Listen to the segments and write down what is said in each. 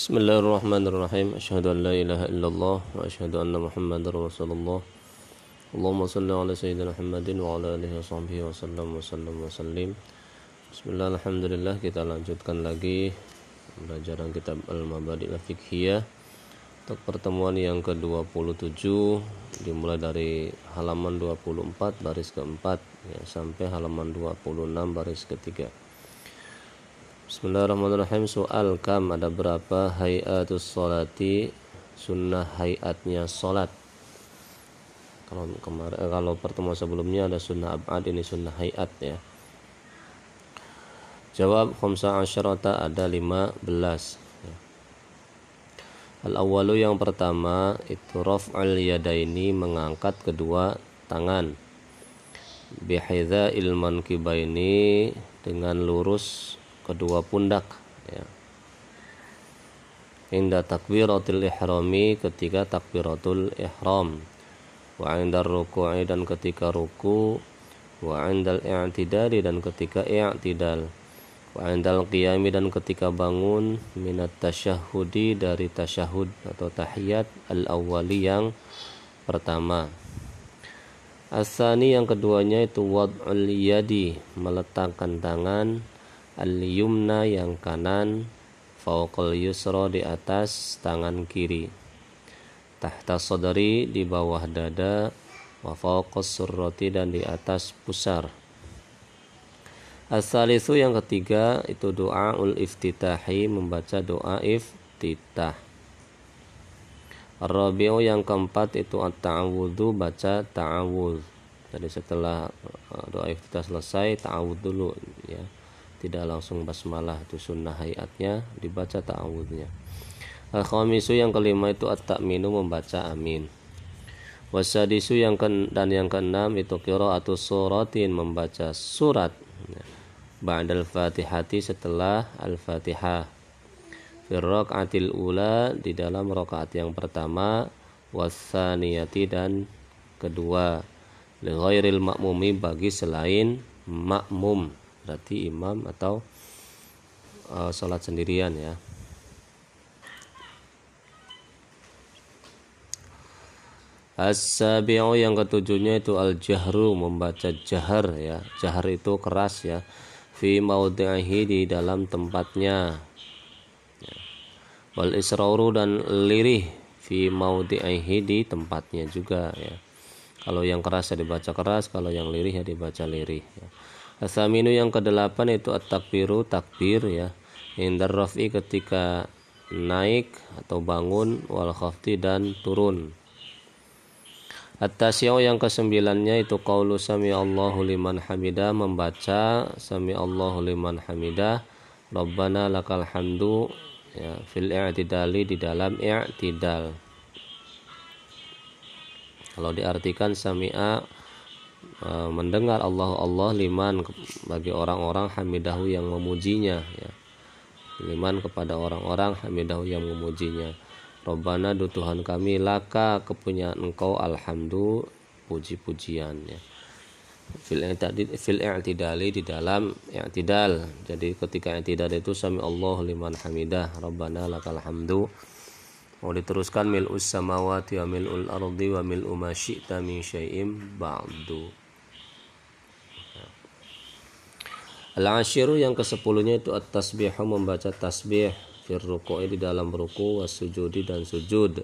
Bismillahirrahmanirrahim. Asyhadu an la ilaha illallah asyhadu anna Muhammadar Rasulullah. Allahumma salli ala sayyidina Muhammadin wa ala alihi wa sahbihi wa sallam wa sallam wa sallim. Bismillah, alhamdulillah kita lanjutkan lagi pelajaran kitab Al-Mabadi Al-Fiqhiyah untuk pertemuan yang ke-27 dimulai dari halaman 24 baris keempat ya, sampai halaman 26 baris ketiga. Bismillahirrahmanirrahim. Soal kam ada berapa? Hayatus solati Sunnah hayatnya solat Kalau kemarin eh, kalau pertemuan sebelumnya ada sunnah abad ini sunnah hayat ya. Jawab khamsa asyarata ada 15 ya. Al awalu yang pertama itu raf'al yadaini mengangkat kedua tangan. Bihidza ilman kibaini dengan lurus kedua pundak ya. Inda takbiratul ihrami ketika takbiratul ihram. Wa indar ruku'i dan ketika ruku. Wa indal i'tidali dan ketika i'tidal. Wa indal qiyami dan ketika bangun. Minat tasyahudi dari tasyahud atau tahiyat al-awwali yang pertama. Asani yang keduanya itu wad'ul yadi meletakkan tangan al-yumna yang kanan fauqal yusra di atas tangan kiri tahta sadari di bawah dada wa fauqas surrati dan di atas pusar Asalisu yang ketiga itu doa ul iftitahi membaca doa iftitah. Rabi'u yang keempat itu at-ta'awudhu baca ta'awudh. Jadi setelah uh, doa iftitah selesai ta'awudh dulu ya tidak langsung basmalah itu sunnah hayatnya dibaca ta'awudnya al khamisu yang kelima itu at-ta'minu membaca amin. Wasadisu yang ke, dan yang keenam itu atau suratin membaca surat. Ba'dal fatihati setelah al-fatihah. Firrok atil ula di dalam rokaat yang pertama. Wasaniyati dan kedua. Li makmumi bagi selain makmum berarti imam atau uh, sholat sendirian ya As-sabi'u yang ketujuhnya itu al-jahru membaca jahar ya. Jahar itu keras ya. Fi maudhihi di dalam tempatnya. Ya. Wal israuru dan lirih fi maudhihi di tempatnya juga ya. Kalau yang keras ya dibaca keras, kalau yang lirih ya dibaca lirih ya. Asaminu yang kedelapan itu at-takbiru takbir ya. Indar rafi ketika naik atau bangun wal khafti dan turun. At-tasyau yang kesembilannya itu qaulu sami Allahu liman hamidah membaca sami Allahu liman hamidah Rabbana lakal hamdu ya fil i'tidali di dalam i'tidal. Kalau diartikan sami'a Eh, mendengar Allah Allah liman bagi orang-orang hamidahu yang memujinya ya. liman kepada orang-orang hamidahu yang memujinya. Robbana du Tuhan kami laka kepunyaan engkau alhamdu puji-pujian ya. Fil fil i'tidali di dalam i'tidal. Jadi ketika i'tidal itu sami Allah liman hamidah. Robbana lakal hamdu mau diteruskan mil'us samawati wa mil'ul ardi wa mil'u ma syi'ta min syai'im ba'du. Al-ashiru yang ke-10-nya itu at-tasbihu membaca tasbih fir ruku'i di dalam ruku was sujudi dan sujud.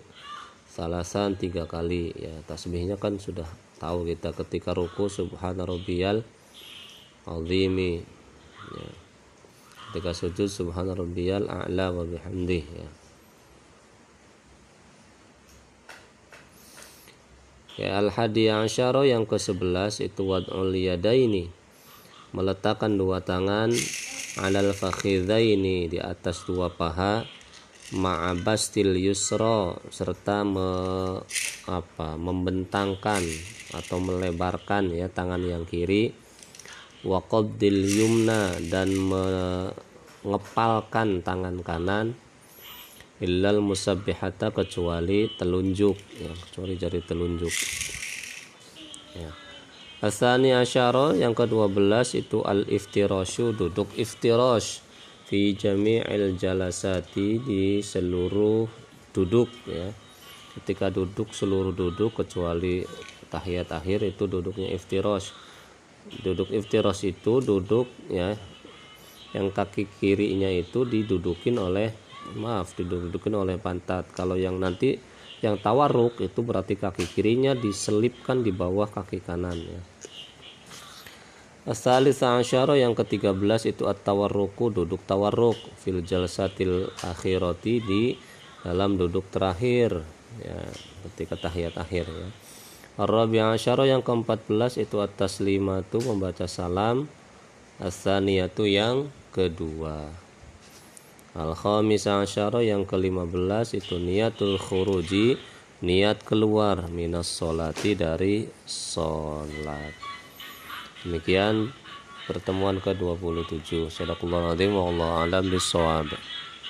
Salasan tiga kali. Ya tasbihnya kan sudah tahu kita ketika ruku subhana rabbiyal azimi. Ya. ketika sujud subhana rabbiyal a'la wa bihamdih ya Ya al-hadi asyara yang ke-11 itu wad'ul yadaini. Meletakkan dua tangan alal fakhidhaini di atas dua paha ma'abastil yusra serta me, apa membentangkan atau melebarkan ya tangan yang kiri wa yumna dan mengepalkan tangan kanan illal musabbihata kecuali telunjuk ya kecuali jari telunjuk. Ya. Asani asyara yang ke-12 itu al iftirashu duduk iftirosh fi jami'il jalasati di seluruh duduk ya. Ketika duduk seluruh duduk kecuali tahiyat akhir itu duduknya iftirosh. Duduk iftirosh itu duduk ya yang kaki kirinya itu didudukin oleh maaf didudukin oleh pantat. Kalau yang nanti yang tawarruk itu berarti kaki kirinya diselipkan di bawah kaki kanannya Asalis asyara yang ke-13 itu at-tawarruku duduk tawarruk. Fil jalsatil akhirati di dalam duduk terakhir ya. Ketika tahiyat akhir ya. Ar-rabi asyara yang ke-14 itu at-taslimatu membaca salam. As-saniyatu yang kedua. Al-khamis asyara yang ke-15 itu niatul khuruji niat keluar minas solati dari solat. Demikian pertemuan ke-27. Sadaqallahu alazim wa alam bisawab.